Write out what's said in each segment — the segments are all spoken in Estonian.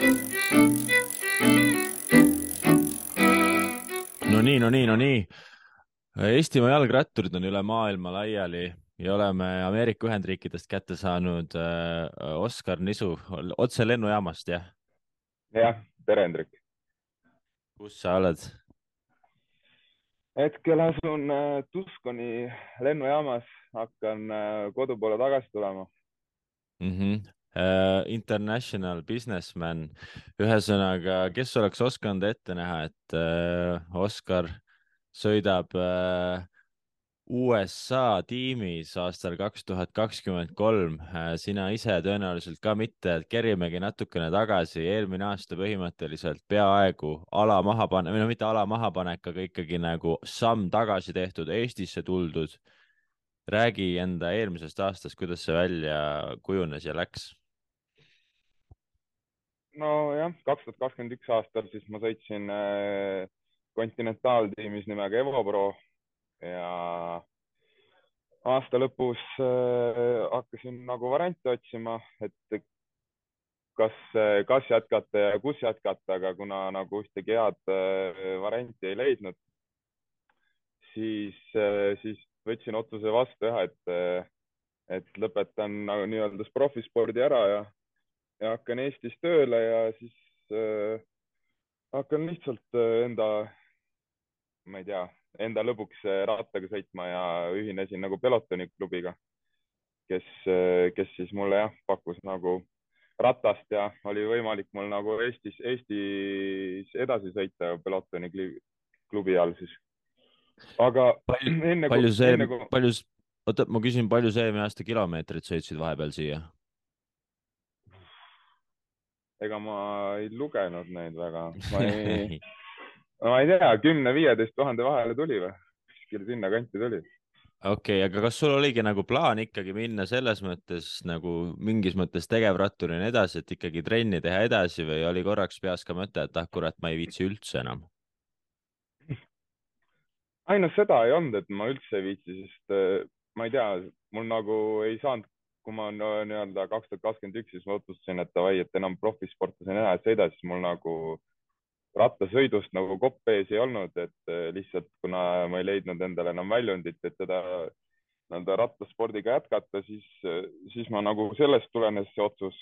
no nii, no nii, no nii. Eestimaa jalgratturid on üle maailma laiali ja oleme Ameerika Ühendriikidest kätte saanud äh, Oskar Nisu otse lennujaamast, jah? jah, tere, Hendrik. kus sa oled? hetkel asun äh, Tucsoni lennujaamas, hakkan äh, kodu poole tagasi tulema mm. -hmm. Uh, international businessman, ühesõnaga, kes oleks osanud ette näha, et uh, Oskar sõidab uh, USA tiimis aastal kaks tuhat kakskümmend kolm, sina ise tõenäoliselt ka mitte, et kerimegi natukene tagasi, eelmine aasta põhimõtteliselt peaaegu ala maha panna, või no mitte ala mahapanek, aga ikkagi nagu samm tagasi tehtud, Eestisse tuldud. räägi enda eelmisest aastast, kuidas see välja kujunes ja läks? Nojah, kaks tuhat kakskümmend üks aastal siis ma sõitsin kontinentaaltiimis äh, nimega Evopro ja aasta lõpus äh, hakkasin nagu variante otsima, et kas, kas jätkata ja kus jätkata, aga kuna nagu ühtegi head äh, varianti ei leidnud, siis äh,, siis võtsin otsuse vastu jah, et, äh, et lõpetan nagu nii-öelda profispordi ära ja, ja hakkan Eestis tööle ja siis äh, hakkan lihtsalt äh, enda, ma ei tea enda lõbuks äh, rattaga sõitma ja ühinesin nagu pelotoni klubiga, kes, äh, kes siis mulle jah, pakkus nagu ratast ja oli võimalik mul nagu Eestis, Eestis edasi sõita pelotoni klubi all siis. aga palju, enne palju see, kui... palju, oota, ma küsin, palju sa eelmine aasta kilomeetrit sõitsid vahepeal siia? Ega ma ei lugenud neid väga, ma ei no ma ei tea, kümne-viieteist tuhande vahele tuli või? kuskil sinnakanti tuli. okei okay,, aga kas sul oligi nagu plaan ikkagi minna selles mõttes nagu mingis mõttes tegevratturina edasi, et ikkagi trenni teha edasi või oli korraks peas ka mõte, et ah kurat, ma ei viitsi üldse enam? ainult seda ei olnud, et ma üldse ei viitsi, sest äh, ma ei tea, mul nagu ei saanud, kui ma nii-öelda kaks tuhat kakskümmend üks, siis ma otsustasin, et davai, et enam profisportlasena edasi ei sõida, siis mul nagu rattasõidust nagu kopp ees ei olnud, et eh, lihtsalt kuna ma ei leidnud endale enam väljundit, et seda nii-öelda rattaspordiga jätkata, siis, siis ma nagu sellest tulenes see otsus.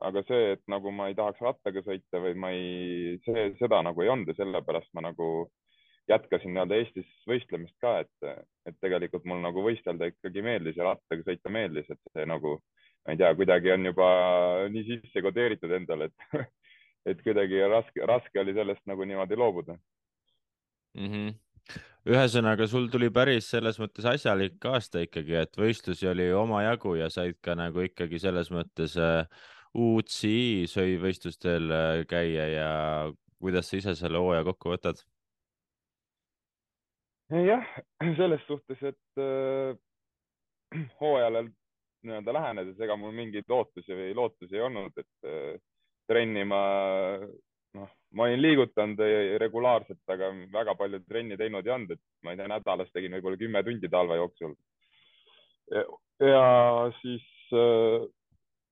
aga see, et nagu ma ei tahaks rattaga sõita või ma ei, see, seda nagu ei olnud ja sellepärast ma nagu jätkasin nii-öelda Eestis võistlemist ka, et, et tegelikult mul nagu võistelda ikkagi meeldis ja rattaga sõita meeldis, et see nagu, ma ei tea, kuidagi on juba nii sisse kodeeritud endale, et et kuidagi raske, raske oli sellest nagu niimoodi loobuda mm. -hmm ühesõnaga, sul tuli päris selles mõttes asjalik aasta ikkagi, et võistlusi oli omajagu ja said ka nagu ikkagi selles mõttes äh, UCI võistlustel äh, käia ja kuidas sa ise selle hooaja kokku võtad? Jah, selles suhtes, et äh, hooajale nii-öelda lähenedes, ega mul mingeid ootusi või lootusi ei olnud, et äh, trenni ma, noh, ma olin liigutanud regulaarselt, aga väga palju trenni teinud ei olnud, et ma ei tea, nädalas tegin võib-olla kümme tundi talve jooksul. ja siis äh,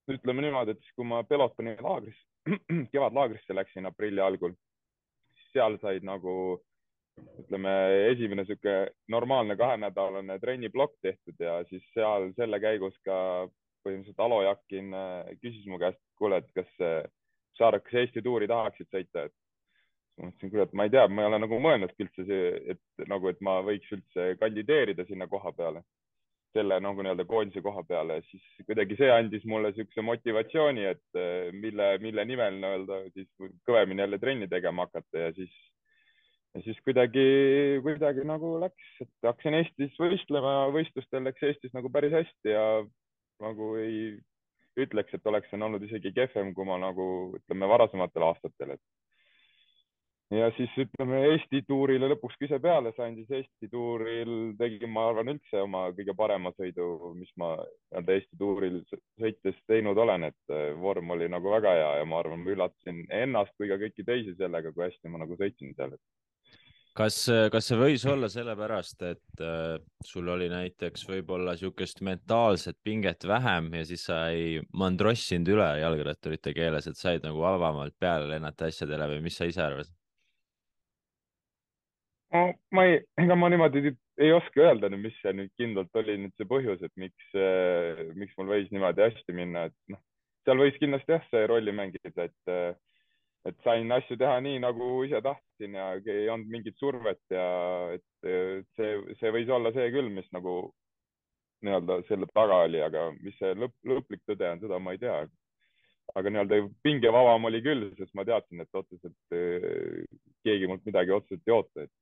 ütleme niimoodi, et siis kui ma pelotoni laagris, kevadlaagrisse läksin aprilli algul, seal said nagu ütleme, esimene sihuke normaalne kahenädalane trenniplokk tehtud ja siis seal selle käigus ka põhimõtteliselt Alo Jakin äh, küsis mu käest, kuule, et kas Saarek, kas Eesti tuuri tahaksid sõita, et ma mõtlesin, kurat, ma ei tea, ma ei ole nagu mõelnudki üldse et nagu, et ma võiks üldse kandideerida sinna koha peale, selle nagu nii-öelda koondise koha peale, siis kuidagi see andis mulle niisuguse motivatsiooni, et eh, mille, mille nimel nii-öelda siis kõvemini jälle trenni tegema hakata ja siis, ja siis kuidagi, kuidagi nagu läks, et hakkasin Eestis võistlema, võistlustel läks Eestis nagu päris hästi ja nagu ei ütleks, et oleksin olnud isegi kehvem, kui ma nagu ütleme varasematel aastatel, et. ja siis ütleme Eesti tuurile lõpuks küse peale sain, siis Eesti tuuril tegin, ma arvan, üldse oma kõige parema sõidu, mis ma nii-öelda Eesti tuuril sõites teinud olen, et äh, vorm oli nagu väga hea ja ma arvan, ma üllatasin ennast kui ka kõiki teisi sellega, kui hästi ma nagu sõitsin seal kas, kas see võis olla sellepärast, et äh, sul oli näiteks võib-olla niisugust mentaalset pinget vähem ja siis sa ei mandrossinud üle jalgratturite keeles, et said nagu vabamalt peale lennata asjadele või mis sa ise arvad? no ma ei, ega ma niimoodi ei oska öelda, mis see nüüd kindlalt oli nüüd see põhjus, et miks, miks mul võis niimoodi hästi minna, et noh, seal võis kindlasti jah, see rolli mängida, et et sain asju teha nii, nagu ise tahtsin ja ei olnud mingit survet ja et see, see võis olla see küll, mis nagu nii-öelda selle taga oli, aga mis see lõpp, lõplik tõde on, seda ma ei tea. aga nii-öelda pingevabam oli küll, sest ma teadsin, et otseselt eh, keegi mult midagi otseselt ei oota, et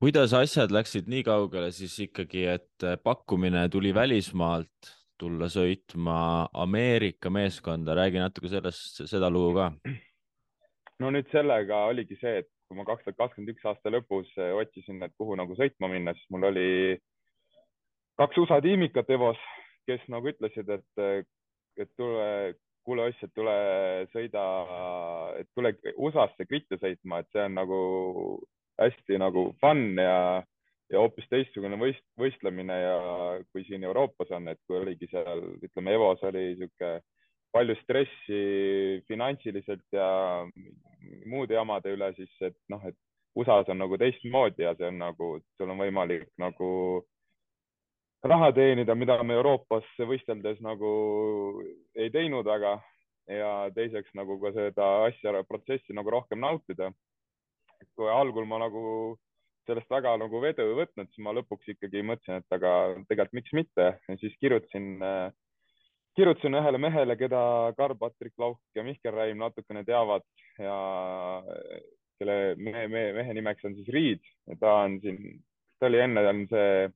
kuidas asjad läksid nii kaugele siis ikkagi, et pakkumine tuli välismaalt tulla sõitma Ameerika meeskonda, räägi natuke sellest, seda lugu ka. no nüüd sellega oligi see, et kui ma kaks tuhat kakskümmend üks aasta lõpus eh, otsisin, et kuhu nagu sõitma minna, siis mul oli kaks USA tiimikat EVO-s, kes nagu ütlesid, et, et tule, kuule Oss, et tule sõida, et tule USA-sse gritte sõitma, et see on nagu hästi nagu fun ja ja hoopis teistsugune võist, võistlemine ja kui siin Euroopas on, et kui oligi seal, ütleme, EVO-s oli niisugune palju stressi finantsiliselt ja muude jamade üle, siis et noh, et USA-s on nagu teistmoodi ja see on nagu, sul on võimalik nagu raha teenida, mida me Euroopas võisteldes nagu ei teinud väga ja teiseks nagu ka seda asja, protsessi nagu rohkem nautida. kui algul ma nagu sellest väga nagu vedu ei võtnud, siis ma lõpuks ikkagi mõtlesin, et aga tegelikult miks mitte. Ja siis kirjutasin, kirjutasin ühele mehele, keda Karl-Patrik Lauk ja Mihkel Räim natukene teavad ja kelle mehe, mehe, mehe nimeks on siis Riid ja ta on siin, ta oli enne on see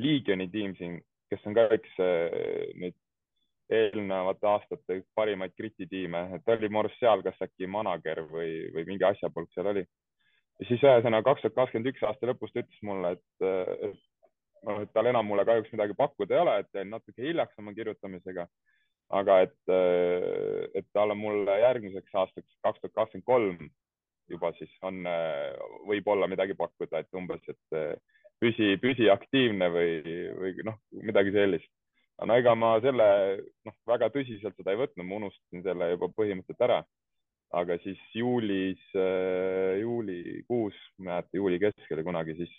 Legioni tiim siin, kes on ka üks nüüd eelnevate aastate parimaid griti tiime, et ta oli mu arust seal, kas äkki manager või, või mingi asjapulk seal oli ja siis ühesõnaga kaks tuhat kakskümmend üks aasta lõpus ta ütles mulle, et, noh, et tal enam mulle kahjuks midagi pakkuda ei ole, et jäin natuke hiljaks oma kirjutamisega. aga et, et tal on mulle järgmiseks aastaks, kaks tuhat kakskümmend kolm juba siis on, võib-olla midagi pakkuda, et umbes, et püsi, püsi aktiivne või, või noh, midagi sellist. no ega ma selle noh, väga tõsiselt seda ei võtnud, ma unustasin selle juba põhimõtteliselt ära aga siis juulis, äh, juulikuus, ma ei mäleta, juuli keskel kunagi, siis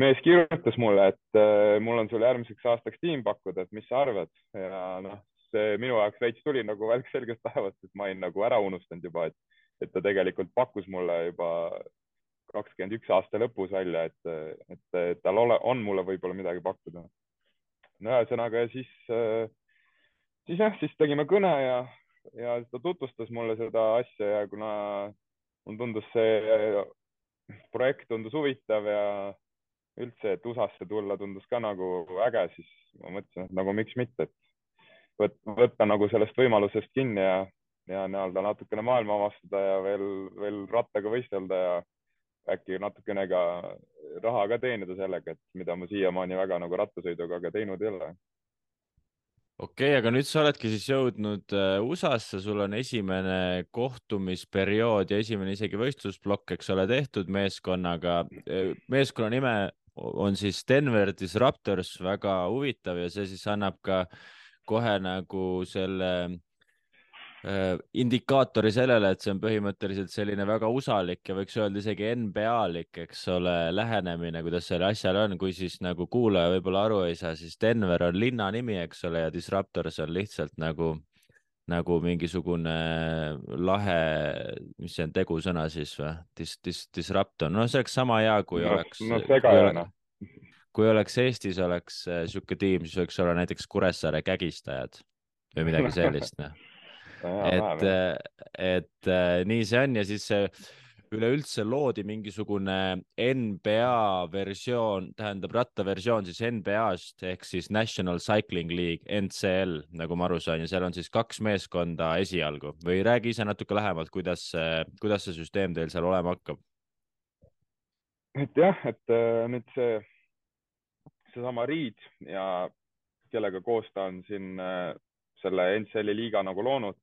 mees kirjutas mulle, et äh, mul on sulle järgmiseks aastaks tiim pakkuda, et mis sa arvad ja noh, see minu jaoks veits tuli nagu välk selgest taevast, et ma olin nagu ära unustanud juba, et, et ta tegelikult pakkus mulle juba kakskümmend üks aasta lõpus välja, et, et, tal ole, on mulle võib-olla midagi pakkuda. no ühesõnaga siis, äh, siis jah, siis tegime kõne ja ja ta tutvustas mulle seda asja ja kuna mulle tundus see projekt tundus huvitav ja üldse, et USA-sse tulla tundus ka nagu äge, siis ma mõtlesin, et nagu miks mitte, et võtta, võtta nagu sellest võimalusest kinni ja, ja nii-öelda natukene maailma avastada ja veel, veel rattaga võistelda ja äkki natukene ka raha ka teenida sellega, et mida ma siiamaani väga nagu rattasõiduga ka teinud ei ole okei okay,, aga nüüd sa oledki siis jõudnud äh, USA-sse, sul on esimene kohtumisperiood ja esimene isegi võistlusplokk, eks ole, tehtud meeskonnaga. Äh, meeskonna nime on siis Denver Disruptors, väga huvitav. Ja see siis annab ka kohe nagu selle indikaatori sellele, et see on põhimõtteliselt selline väga usalik ja võiks öelda isegi NBA-lik, eks ole, lähenemine, kuidas sellel asjal on, kui siis nagu kuulaja võib-olla aru ei saa, siis Denver on linna nimi, eks ole, ja Disruptors on lihtsalt nagu, nagu mingisugune lahe, mis see on, tegusõna siis või? Dis, dis, disruptor, no see oleks sama hea, kui no, oleks no,. segajana kui oleks Eestis oleks niisugune äh, tiim, siis võiks olla näiteks Kuressaare kägistajad või midagi sellist, noh et, et äh, nii see on ja siis üleüldse loodi mingisugune NBA versioon, tähendab rattaversioon siis NBA-st ehk siis National Cycling League, NCL, nagu ma aru sain ja seal on siis kaks meeskonda esialgu või räägi ise natuke lähemalt, kuidas, kuidas see süsteem teil seal olema hakkab? et jah, et äh, nüüd see, seesama Reed ja kellega koos ta on siin äh, selle NCL-i liiga nagu loonud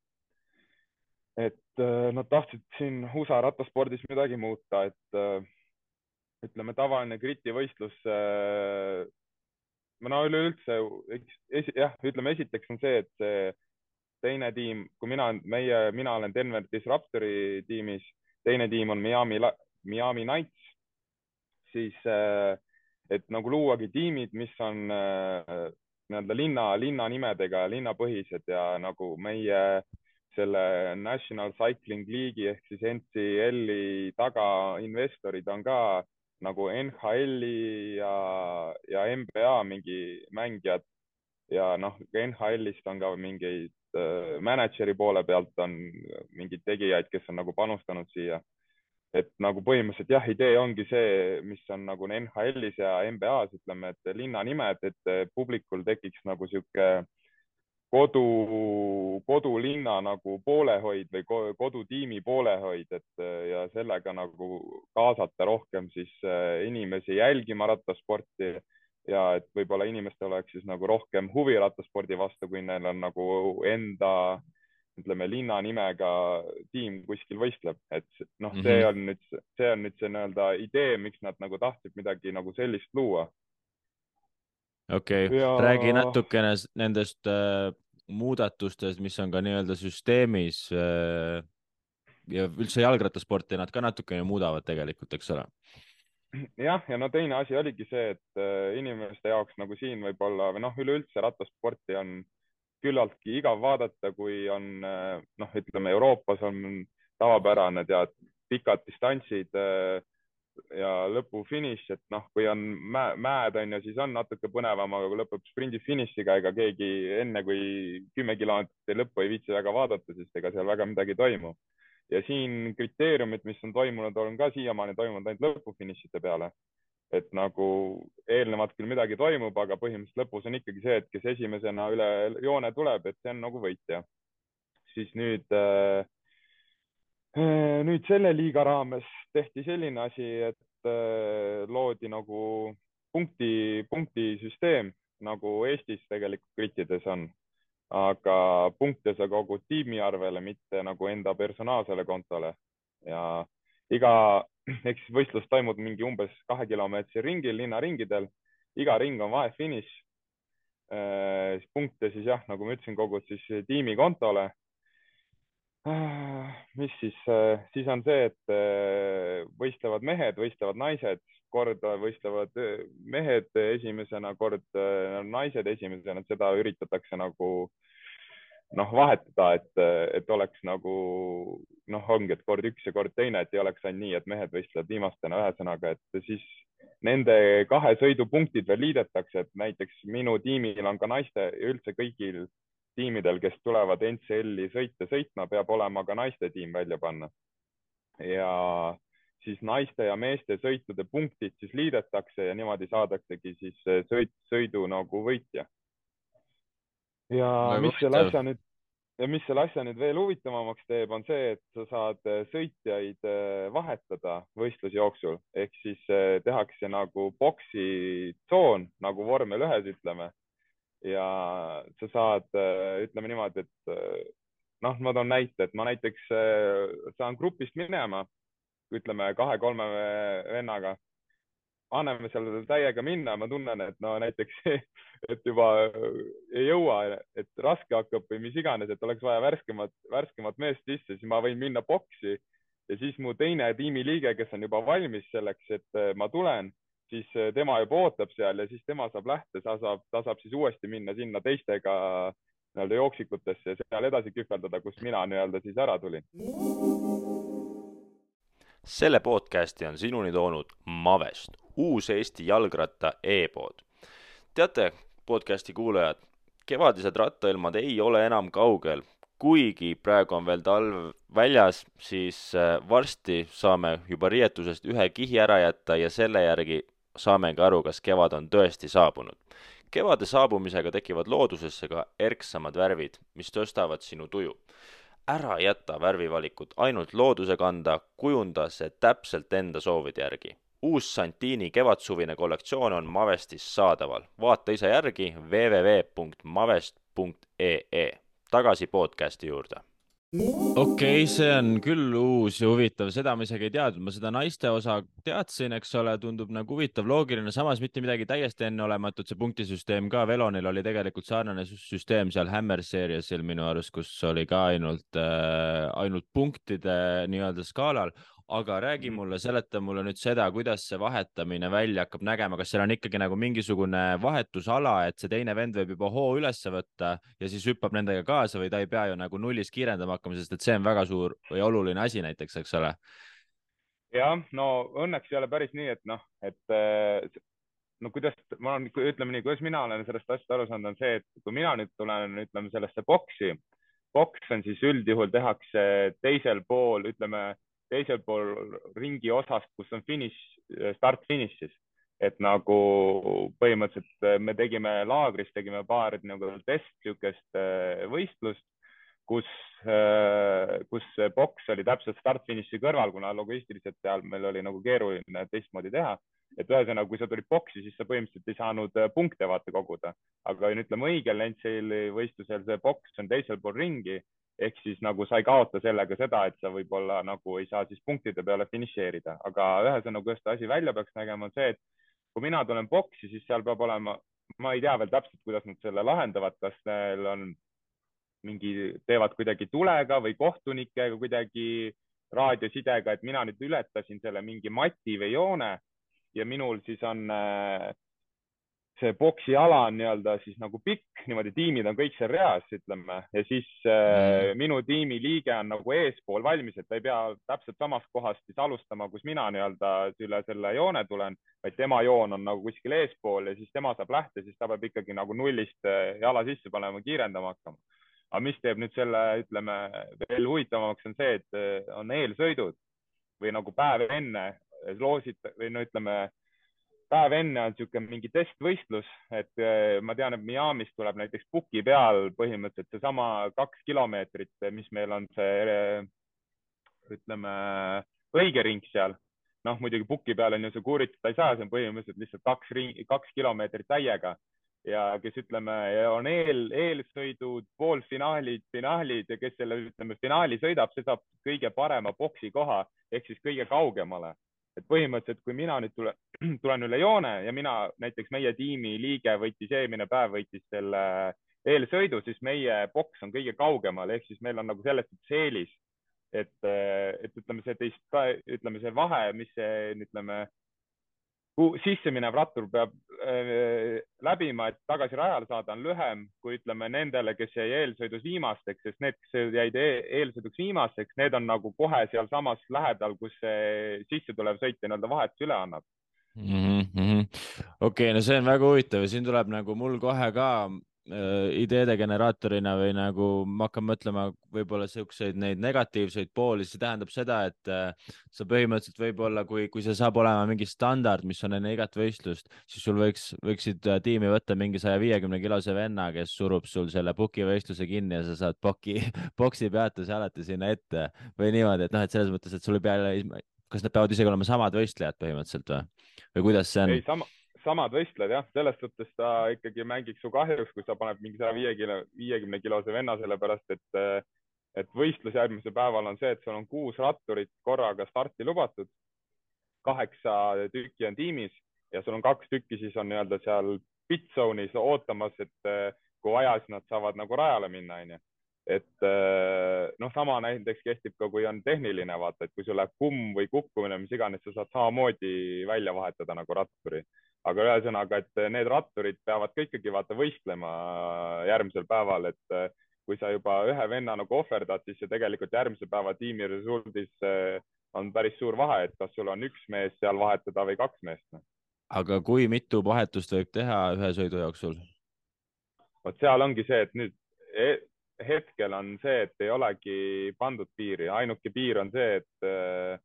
et äh, nad tahtsid siin USA rattaspordis midagi muuta, et äh, ütleme, tavaline griti võistlus äh,. no üleüldse, jah, ütleme esiteks on see, et see teine tiim, kui mina, meie, mina olen Denver Disruptori tiimis, teine tiim on Miami, Miami Knights, siis äh, et nagu luuagi tiimid, mis on äh, nii-öelda linna, linnanimedega, linnapõhised ja nagu meie selle National Cycling League'i ehk siis NCL-i taga investorid on ka nagu NHL-i ja, ja NBA mingi mängijad ja noh, NHL-ist on ka mingeid äh, mänedžeri poole pealt on mingeid tegijaid, kes on nagu panustanud siia. et nagu põhimõtteliselt jah, idee ongi see, mis on nagu NHL-is ja NBA-s ütleme, et linnanimed, et publikul tekiks nagu sihuke kodu, kodulinna nagu poolehoid või kodutiimi poolehoid, et ja sellega nagu kaasata rohkem siis äh, inimesi jälgima rattasporti ja et võib-olla inimestel oleks siis nagu rohkem huvi rattaspordi vastu, kui neil on nagu enda ütleme linna nimega tiim kuskil võistleb, et noh, see mhm. on nüüd, see on nüüd see nii-öelda idee, miks nad nagu tahtsid midagi nagu sellist luua okei okay. ja..., räägi natukene nendest äh, muudatustest, mis on ka nii-öelda süsteemis äh, ja üldse jalgrattasporti nad ka natukene muudavad tegelikult, eks ole? jah, ja no teine asi oligi see, et äh, inimeste jaoks nagu siin võib-olla või noh, üleüldse rattasporti on küllaltki igav vaadata, kui on äh, noh, ütleme Euroopas on tavapärane tead pikad distantsid äh, ja lõpufiniš, et noh, kui on mäe, mäed on ju, siis on natuke põnevam, aga kui lõpeb sprindi finišiga, ega keegi enne kui kümme kilomeetrit lõppu ei viitsi väga vaadata, sest ega seal väga midagi ei toimu. ja siin kriteeriumid, mis on toimunud, on ka siiamaani toimunud ainult lõpufinišite peale. et nagu eelnevalt küll midagi toimub, aga põhimõtteliselt lõpus on ikkagi see, et kes esimesena üle joone tuleb, et see on nagu võitja. siis nüüd Äh, nüüd selle liiga raames tehti selline asi, et äh, loodi nagu punkti, punktisüsteem nagu Eestis tegelikult kritides on, aga punkte sa kogud tiimi arvele, mitte nagu enda personaalsele kontole. Ja iga, eks võistlus toimub mingi umbes kahe kilomeetri ringil, linnaringidel, iga ring on vahefiniš. Äh, punkte siis jah, nagu ma ütlesin, kogud siis tiimi kontole mis siis, äh, siis on see, et äh, võistlevad mehed, võistlevad naised, kord võistlevad äh, mehed esimesena, kord naised esimesena, et seda üritatakse nagu noh, vahetada, et, et oleks nagu noh, ongi, et kord üks ja kord teine, et ei oleks ainult nii, et mehed võistlevad viimastena, ühesõnaga, et siis nende kahe sõidu punktid veel liidetakse, et näiteks minu tiimil on ka naiste ja üldse kõigil tiimidel, kes tulevad NCL-i sõite sõitma, peab olema ka naiste tiim välja panna. ja siis naiste ja meeste sõitude punktid siis liidetakse ja niimoodi saadaksegi siis sõit, sõidu nagu võitja. ja Väga mis selle asja nüüd ja mis selle asja nüüd veel huvitavamaks teeb, on see, et sa saad sõitjaid äh, vahetada võistluse jooksul ehk siis tehakse nagu boksitsoon nagu vormel ühes, ütleme ja sa saad, äh, ütleme niimoodi, et äh, noh, ma toon näite, et ma näiteks äh, saan grupist minema, ütleme kahe-kolme vennaga, anname seal täiega minna, ma tunnen, et no näiteks, et juba ei jõua, et raske hakkab või mis iganes, et oleks vaja värskemat, värskemat meest sisse, siis ma võin minna boksi. Ja siis mu teine tiimiliige, kes on juba valmis selleks, et ma tulen siis äh, tema juba ootab seal ja siis tema saab lähte, ta saab, ta saab siis uuesti minna sinna teistega nii-öelda jooksikutesse ja seal edasi kühveldada, kus mina nii-öelda siis ära tulin. selle podcasti on sinuni toonud Mavest, uus Eesti jalgratta e-pood. teate, podcasti kuulajad, kevadised rattailmad ei ole enam kaugel, kuigi praegu on veel talv väljas, siis äh, varsti saame juba riietusest ühe kihi ära jätta ja selle järgi saamegi aru, kas kevad on tõesti saabunud. kevade saabumisega tekivad loodusesse ka erksamad värvid, mis tõstavad sinu tuju. ära jäta värvivalikut ainult looduse kanda, kujunda see täpselt enda soovide järgi. uus Santini kevadsuvine kollektsioon on Mavestis saadaval, vaata ise järgi www.mavest.ee. tagasi podcasti juurde okei okay,, see on küll uus ja huvitav, seda ma isegi ei teadnud, ma seda naiste osa teadsin, eks ole, tundub nagu huvitav, loogiline, samas mitte midagi täiesti enneolematut, see punktisüsteem ka, Velonil oli tegelikult sarnane süsteem seal Hammer Seriesil minu arust, kus oli ka ainult äh,, ainult punktide nii-öelda skaalal, aga räägi mhm. mulle, seleta mulle nüüd seda, kuidas see vahetamine välja hakkab nägema, kas seal on ikkagi nagu mingisugune vahetusala, et see teine vend võib juba hoo ülesse võtta ja siis hüppab nendega kaasa või ta ei pea ju nagu nullist kiirendama hakkama, sest et see on väga suur või oluline asi näiteks, eks ole. jah, no õnneks ei ole päris nii, et noh, et äh, no kuidas, ma olen, ütleme nii, kuidas mina olen sellest asjast aru saanud, on see, et kui mina nüüd tulen, ütleme sellesse boksi, boks on siis üldjuhul tehakse teisel pool, ütleme teisel pool ringi osast, kus on finiš, start-finiš siis. et nagu põhimõtteliselt äh, me tegime laagris, tegime paar nagu test, niisugust äh, võistlust, kus, äh, kus see boks oli täpselt start-finiši kõrval, kuna logistiliselt seal meil oli nagu keeruline teistmoodi teha et ühesõnaga, kui sa tulid boksi, siis sa põhimõtteliselt ei saanud punkte vaata koguda, aga ütleme õigel Lensseili võistlusel see boks on teisel pool ringi ehk siis nagu sa ei kaota sellega seda, et sa võib-olla nagu ei saa siis punktide peale finišeerida, aga ühesõnaga, kuidas see asi välja peaks nägema, on see, et kui mina tulen boksi, siis seal peab olema, ma ei tea veel täpselt, kuidas nad selle lahendavad, kas neil on mingi, teevad kuidagi tulega või kohtunikega kuidagi raadiosidega, et mina nüüd ületasin selle mingi mati või joone ja minul siis on äh, see boksi ala on nii-öelda siis nagu pikk, niimoodi tiimid on kõik seal reas, ütleme, ja siis äh, mm. minu tiimi liige on nagu eespool valmis, et ta ei pea täpselt samast kohast siis alustama, kus mina nii-öelda üle selle joone tulen, vaid tema joon on nagu kuskil eespool ja siis tema saab lähte, siis ta peab ikkagi nagu nullist äh, jala sisse panema, kiirendama hakkama. aga mis teeb nüüd selle, ütleme veel huvitavamaks, on see, et äh, on eelsõidud või nagu päev enne loosid või no ütleme päev enne on niisugune mingi testvõistlus, et äh, ma tean, et Miami's tuleb näiteks puki peal põhimõtteliselt seesama kaks kilomeetrit, mis meil on see äh, ütleme õige ring seal. noh, muidugi puki peal on ju see kuuritada ei saa, see on põhimõtteliselt lihtsalt kaks ringi, kaks kilomeetrit täiega ja kes ütleme, on eel, eelsõidud, poolfinaalid, finaalid ja kes selle, ütleme, finaali sõidab, see saab kõige parema boksi koha ehk siis kõige kaugemale et põhimõtteliselt, kui mina nüüd tulen, tulen üle joone ja mina näiteks meie tiimi liige võitis eelmine päev võitis selle eelsõidu, siis meie boks on kõige kaugemal, ehk siis meil on nagu selles suhtes eelis, et, et ütleme, see teist ütleme see vahe, mis see, ütleme sisse minev rattur peab äh, läbima, et tagasi rajale saada, on lühem kui ütleme nendele, kes jäi eelsõidus viimasteks, sest need, kes jäid e eelsõiduks viimasteks, need on nagu kohe sealsamas lähedal, kus see sisse tulev sõitja nii-öelda vahetuse üle annab. Mm -hmm.. okei okay,, no see on väga huvitav ja siin tuleb nagu mul kohe ka ideede generaatorina või nagu ma hakkan mõtlema võib-olla siukseid neid negatiivseid pooli, see tähendab seda, et äh, sa põhimõtteliselt võib-olla, kui, kui see saab olema mingi standard, mis on enne igat võistlust, siis sul võiks, võiksid äh, tiimi võtta mingi saja viiekümne kilose venna, kes surub sul selle puki võistluse kinni ja sa saad poki, boksi peatuse alati sinna ette või niimoodi, et noh, et selles mõttes, et sul ei pea, kas nad peavad isegi olema samad võistlejad põhimõtteliselt või, või kuidas see on? ei, sama samad võistlejad jah, selles suhtes ta ikkagi mängiks su kahjuks, kui sa paned mingi saja viie kilo, viiekümne kilose venna, sellepärast et, et võistlus järgmisel päeval on see, et sul on kuus ratturit korraga starti lubatud. kaheksa tükki on tiimis ja sul on kaks tükki, siis on nii-öelda seal pit zone'is ootamas, et kui vaja, siis nad saavad nagu rajale minna, onju et noh, sama näiteks kehtib ka, kui on tehniline, vaata, et kui sul läheb kumm või kukkumine, mis iganes, sa saad samamoodi välja vahetada nagu ratturi aga ühesõnaga, et need ratturid peavad ka ikkagi vaata võistlema järgmisel päeval, et eh, kui sa juba ühe venna nagu ohverdad, siis see tegelikult järgmise päeva tiimi resurdis eh, on päris suur vahe, et kas sul on üks mees seal vahetada või kaks meest. Noh. aga kui mitu vahetust võib teha ühe sõidu jooksul? vot seal ongi see, et nüüd e-, hetkel on see, et ei olegi pandud piiri, ainuke piir on see, et eh,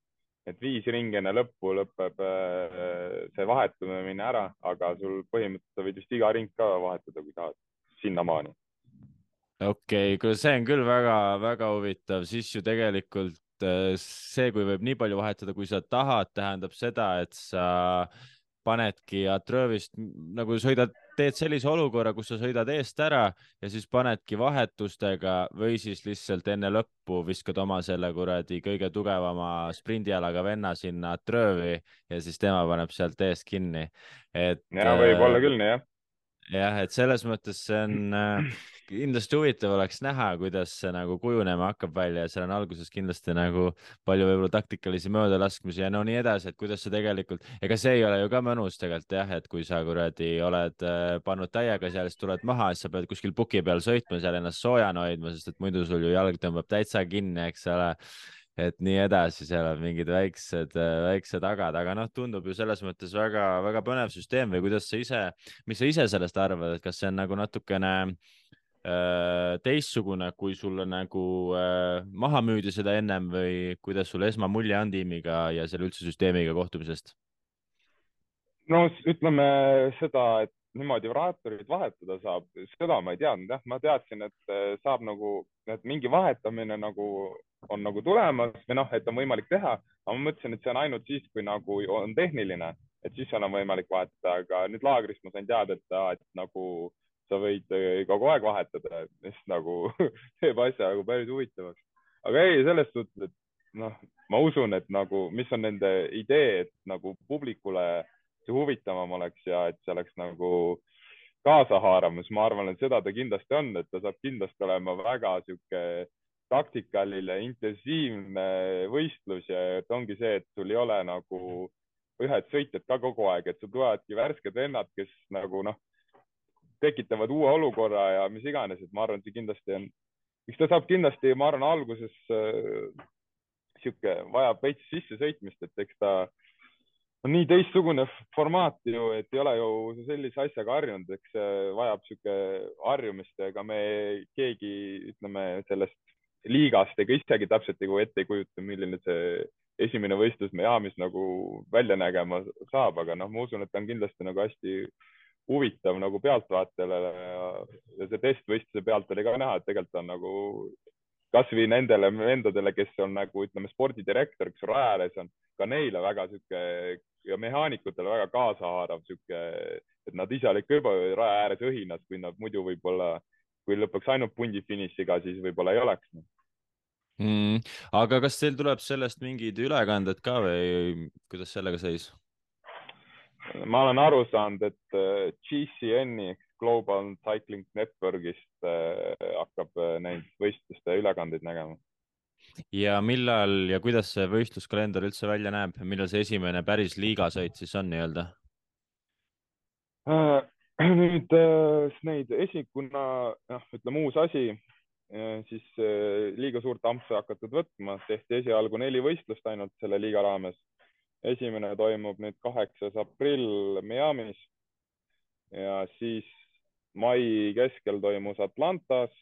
et viis ringi enne lõppu lõpeb äh, see vahetumine ära, aga sul põhimõtteliselt võid vist iga ring ka vahetada, kui tahad, sinnamaani. okei okay,, kuule, see on küll väga-väga huvitav, siis ju tegelikult äh, see, kui võib nii palju vahetada, kui sa tahad, tähendab seda, et sa panedki Atrövist nagu sõidad, teed sellise olukorra, kus sa sõidad eest ära ja siis panedki vahetustega või siis lihtsalt enne lõppu viskad oma selle kuradi kõige tugevama sprindialaga venna sinna Atrövi ja siis tema paneb sealt eest kinni. et. ja võib olla küll nii jah jah, et selles mõttes see on äh, kindlasti huvitav oleks näha, kuidas see nagu kujunema hakkab välja ja seal on alguses kindlasti nagu palju võib-olla taktikalisi möödalaskmisi ja no nii edasi, et kuidas see tegelikult, ega see ei ole ju ka mõnus tegelikult jah, et kui sa kuradi oled äh, pannud täiega seal, siis tuled maha, siis sa pead kuskil puki peal sõitma seal ennast soojana hoidma, sest et muidu sul ju jalg tõmbab täitsa kinni, eks ole et nii edasi, seal on mingid väiksed, väiksed agad, aga noh, tundub ju selles mõttes väga-väga põnev süsteem või kuidas sa ise, mis sa ise sellest arvad, et kas see on nagu natukene äh, teistsugune, kui sulle nagu äh, maha müüdi seda ennem või kuidas sul esmamulje on tiimiga ja selle üldse süsteemiga kohtumisest? no ütleme seda, et niimoodi raatorit vahetada saab, seda ma ei teadnud jah, ma teadsin, et äh, saab nagu, et mingi vahetamine nagu on nagu tulemas või noh, et on võimalik teha, aga ma mõtlesin, et see on ainult siis, kui nagu on tehniline, et siis on võimalik vahetada, aga nüüd laagrist ma sain teada, et, et nagu sa võid äh, kogu aeg vahetada, mis nagu teeb asja nagu päris huvitavaks. aga ei, selles suhtes, et noh, ma usun, et nagu, mis on nende idee, et nagu publikule see huvitavam oleks ja et see oleks nagu kaasahaarav, siis ma arvan, et seda ta kindlasti on, et ta saab kindlasti olema väga sihuke taktikaline, intensiivne võistlus ja et ongi see, et sul ei ole nagu ühed sõitjad ka kogu aeg, et sul tulevadki värsked vennad, kes nagu noh, tekitavad uue olukorra ja mis iganes, et ma arvan, et see kindlasti on, eks ta saab kindlasti, ma arvan, alguses äh, sihuke, vajab veits sissesõitmist, et eks ta on nii teistsugune formaat ju, et ei ole ju sellise asjaga harjunud, eks see vajab sihuke harjumist ega me keegi, ütleme sellest liigast ega isegi täpselt nagu ette ei kujuta, milline see esimene võistlus Miami's nagu välja nägema saab, aga noh, ma usun, et ta on kindlasti nagu hästi huvitav nagu pealtvaatajale ja, ja see testvõistluse pealt oli ka näha, et tegelikult on nagu kasvõi nendele vendadele, kes on nagu ütleme, spordidirektor, kes raja ääres on, ka neile väga sihuke ja mehaanikutele väga kaasahaarav sihuke, et nad ise olid ka juba raja ääres õhinas, kui nad muidu võib-olla, kui lõpuks ainult pundi finišiga, siis võib-olla ei oleks mm,. aga kas teil tuleb sellest mingid ülekanded ka või kuidas sellega seis? ma olen aru saanud, et äh, GCN-i ehk Global Cycling Networkist äh, hakkab äh, neid võistluste ülekandeid nägema. ja millal ja kuidas see võistluskalender üldse välja näeb, millal see esimene päris liigasõit siis on nii-öelda? nüüd neid esi-, kuna noh, ütleme uus asi, siis liiga suurt ampsu hakatud võtma, tehti esialgu neli võistlust ainult selle liiga raames. esimene toimub nüüd kaheksas aprill Miami's. Ja siis mai keskel toimus Atlantas,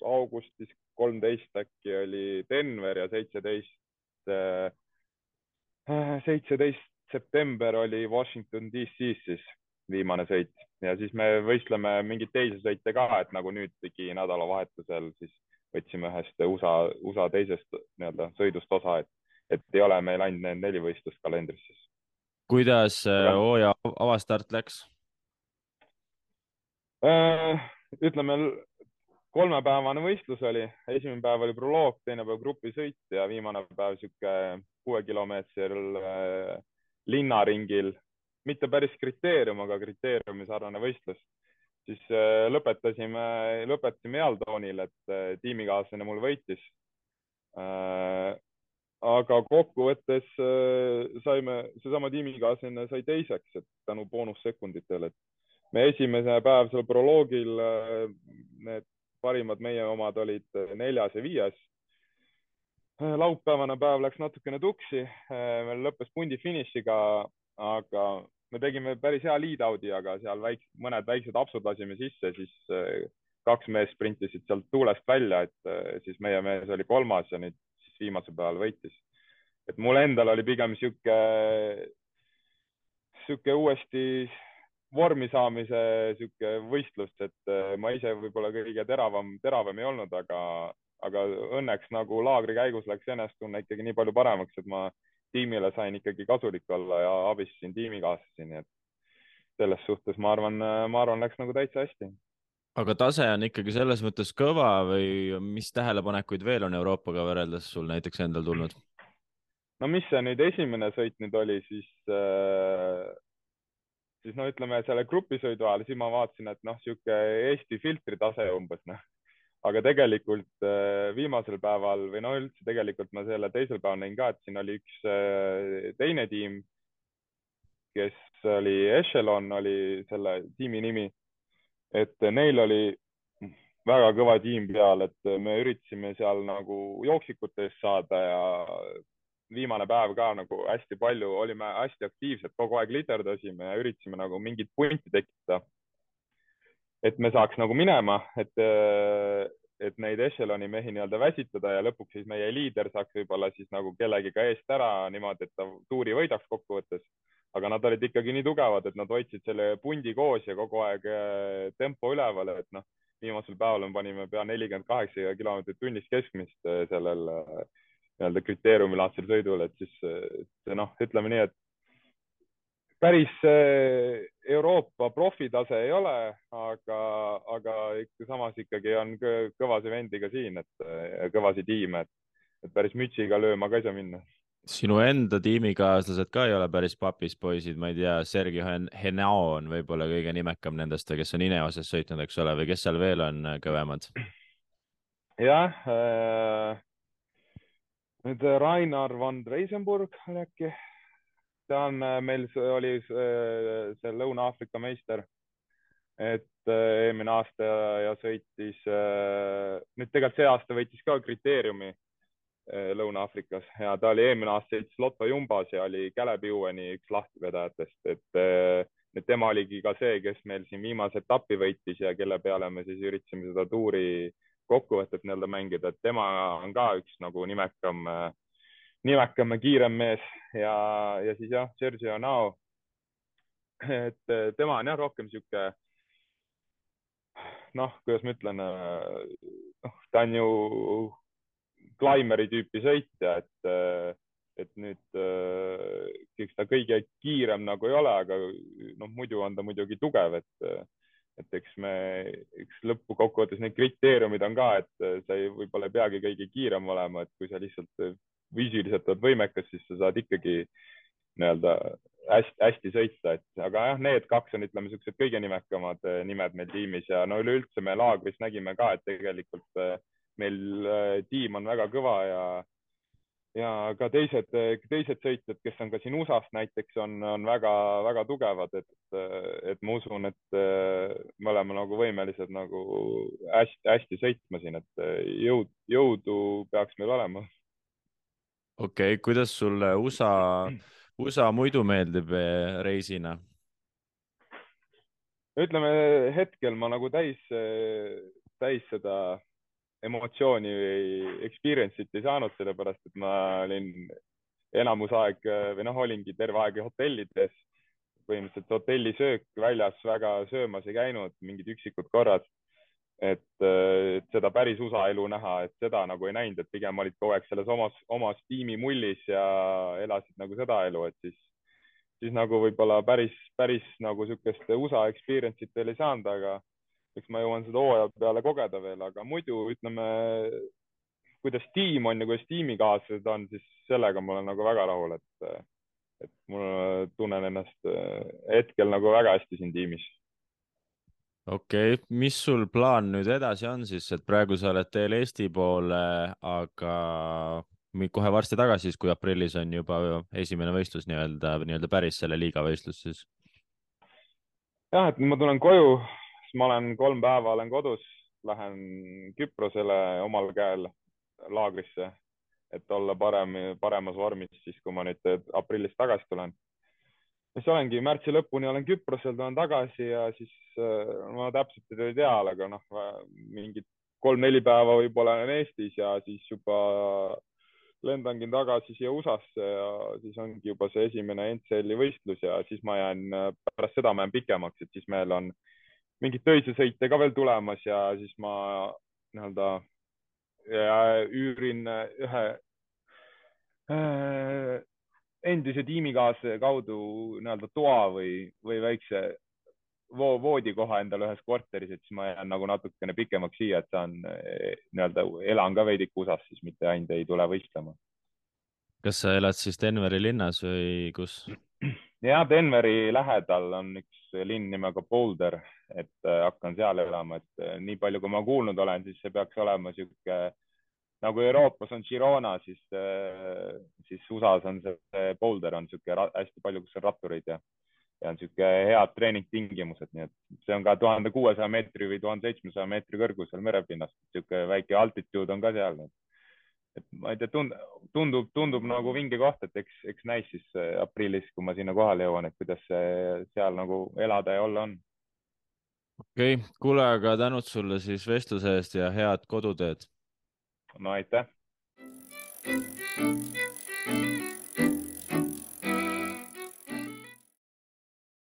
augustis kolmteist äkki oli Denver ja seitseteist, seitseteist september oli Washington DC-s siis viimane sõit ja siis me võistleme mingeid teisi sõite ka, et nagu nüüdki nädalavahetusel siis võtsime ühest USA, USA teisest nii-öelda sõidust osa, et, et ei ole meil ainult need neli võistlust kalendris siis. kuidas äh, hooaja avastart läks? Äh, ütleme, kolmepäevane võistlus oli, esimene päev oli proloog, teine päev grupisõit ja viimane päev sihuke kuuekilomeetril äh, linnaringil mitte päris kriteerium, aga kriteeriumi sarnane võistlus, siis äh, lõpetasime, lõpetasime heal toonil, et äh, tiimikaaslane mul võitis. Äh, aga kokkuvõttes saime, seesama tiimikaaslane sai teiseks, et tänu boonussekunditele, et me esimene päev seal proloogil, need parimad meie omad olid neljas ja viies laupäevane päev läks natukene tuksi, meil lõppes pundi finišiga, aga me tegime päris hea lead-out'i, aga seal väik-, mõned väiksed apsud lasime sisse, siis äh, kaks meest sprintisid sealt tuulest välja, et äh, siis meie mees oli kolmas ja nüüd siis viimasel päeval võitis. et mul endal oli pigem sihuke, sihuke uuesti vormi saamise sihuke võistlus, et äh, ma ise võib-olla kõige teravam, teravam ei olnud, aga, aga õnneks nagu laagri käigus läks enesetunne ikkagi nii palju paremaks, et ma tiimile sain ikkagi kasulik olla ja abistasin tiimikaaslasi, nii et selles suhtes ma arvan, ma arvan, läks nagu täitsa hästi. aga tase on ikkagi selles mõttes kõva või mis tähelepanekuid veel on Euroopaga võrreldes sul näiteks endal tulnud? no mis see nüüd esimene sõit nüüd oli, siis äh, siis no ütleme selle grupisõidu ajal, siis ma vaatasin, et noh, sihuke Eesti filtritase umbes noh. Aga tegelikult äh, viimasel päeval või no üldse tegelikult ma selle teisel päeval nägin ka, et siin oli üks äh, teine tiim, kes oli Echelon, oli selle tiimi nimi. et neil oli väga kõva tiim peal, et me üritasime seal nagu jooksikute eest saada ja viimane päev ka nagu hästi palju, olime hästi aktiivsed, kogu aeg literdasime ja üritasime nagu mingit punti tekitada. Et me saaks nagu minema, et, et neid echeloni mehi nii-öelda väsitada ja lõpuks siis meie liider saaks võib-olla siis nagu kellegiga eest ära niimoodi, et ta tuuri võidaks kokkuvõttes. Aga nad olid ikkagi nii tugevad, et nad hoidsid selle pundi koos ja kogu aeg äh, tempo üleval, et noh, viimasel päeval me panime pea nelikümmend kaheksa kilomeetrit tunnis keskmist äh, sellel äh, nii-öelda kriteeriumilaadsel sõidul, et siis noh, ütleme nii, et päris Euroopa profitase ei ole, aga, aga ikka samas ikkagi on kõvasi vendi ka siin, et kõvasi tiime, et, et päris mütsiga lööma ka ei saa minna sinu enda tiimikaaslased ka ei ole päris papis poisid, ma ei tea, Sergei Henao on võib-olla kõige nimekam nendest, kes on Ineoses sõitnud, eks ole, või kes seal veel on äh, kõvemad? jah äh,, nüüd Rainar van Reisenburg oli äkki, ta on äh, meil, oli äh, see Lõuna-Aafrika meister, et eelmine aasta ja sõitis, nüüd tegelikult see aasta võitis ka kriteeriumi Lõuna-Aafrikas ja ta oli eelmine aasta sõitis Lotto Jumbos ja oli Kälep Juueni üks lahtivedajatest, et et tema oligi ka see, kes meil siin viimase etapi võitis ja kelle peale me siis üritasime seda tuuri kokkuvõtet nii-öelda mängida, et tema on ka üks nagu nimekam, nimekam ja kiirem mees ja, ja siis jah, Sergio Nao. et eh, tema on jah, rohkem sihuke noh, kuidas ma ütlen, noh, ta on ju Climberi tüüpi sõitja, et, äh, et nüüd eks ta kõige kiirem nagu ei ole, aga noh, muidu on ta muidugi tugev, et, et eks me, eks lõppkokkuvõttes need kriteeriumid on ka, et sa ei, võib-olla ei peagi kõige kiirem olema, et kui sa lihtsalt füüsiliselt oled võimekas, siis sa saad ikkagi nii-öelda hästi-hästi sõita, et aga jah, need kaks on, ütleme, niisugused kõige nimekamad nimed meil tiimis ja no üleüldse me laagris nägime ka, et tegelikult meil äh, tiim on väga kõva ja, ja ka teised, teised sõitjad, kes on ka siin USA-st näiteks, on, on väga-väga tugevad, et, et ma usun, et me oleme nagu võimelised nagu hästi-hästi sõitma siin, et jõud, jõudu peaks meil olema. Okei okay,, kuidas sulle USA, USA muidu meeldib reisina? ütleme hetkel ma nagu täis, täis seda emotsiooni või experience'it ei saanud, sellepärast et ma olin enamus aeg või noh, olingi terve aeg hotellides. põhimõtteliselt hotellisöök väljas väga söömas ei käinud, mingid üksikud korrad. Et, et seda päris USA elu näha, et seda nagu ei näinud, et pigem olid kogu aeg selles omas, omas tiimimullis ja elasid nagu seda elu, et siis, siis nagu võib-olla päris, päris nagu niisugust USA experience'it veel ei saanud, aga eks ma jõuan seda hooaja peale kogeda veel, aga muidu ütleme, kuidas tiim on ja kuidas tiimikaaslased on, siis sellega ma olen nagu väga rahul, et, et mul tunnen ennast hetkel nagu väga hästi siin tiimis. Okei okay., mis sul plaan nüüd edasi on siis, et praegu sa oled teel Eesti poole, aga kohe varsti tagasi, siis kui aprillis on juba esimene võistlus nii-öelda, nii-öelda päris selle liiga võistlus siis? jah, et ma tulen koju ma olen kolm päeva olen kodus, lähen Küprosele omal käel laagrisse, et olla parem, paremas vormis siis, kui ma nüüd aprillis tagasi tulen. Siis olengi märtsi lõpuni olen Küprosel, tulen tagasi ja siis ma täpselt ei tea, aga noh, mingid kolm-neli päeva võib-olla olen Eestis ja siis juba lendangi tagasi siia USA-sse ja siis ongi juba see esimene NCL-i võistlus ja siis ma jään, pärast seda ma jään pikemaks, et siis meil on äh, mingeid töise sõite ka veel tulemas ja siis ma nii-öelda üürin ühe äh, endise tiimikaaslase kaudu nii-öelda toa või, või väikse vo voodikoha endale ühes korteris, et siis ma jään nagu natukene pikemaks siia, et saan eh, nii-öelda, elan ka veidike USA-s, siis mitte ainult ei tule võistlema. kas sa elad siis Denveri linnas või kus? ja Denveri lähedal on üks linn nimega Boulder, et äh, hakkan seal elama, et äh, nii palju, kui ma kuulnud olen, siis see peaks olema sihuke nagu Euroopas on Girona, siis, äh, siis USA-s on see Boulder on sihuke hästi palju, kus on rattureid ja, ja on sihuke head treeningtingimused, nii et see on ka tuhande kuuesaja meetri või tuhande seitsmesaja meetri kõrgusel merepinnast, sihuke väike altituud on ka seal et ma ei tea, tundub, tundub nagu vinge koht, et eks, eks näis siis äh, aprillis, kui ma sinna kohale jõuan, et kuidas seal nagu elada ja olla on. okei okay., kuule, aga tänud sulle siis vestluse eest ja head koduteed. No aitäh.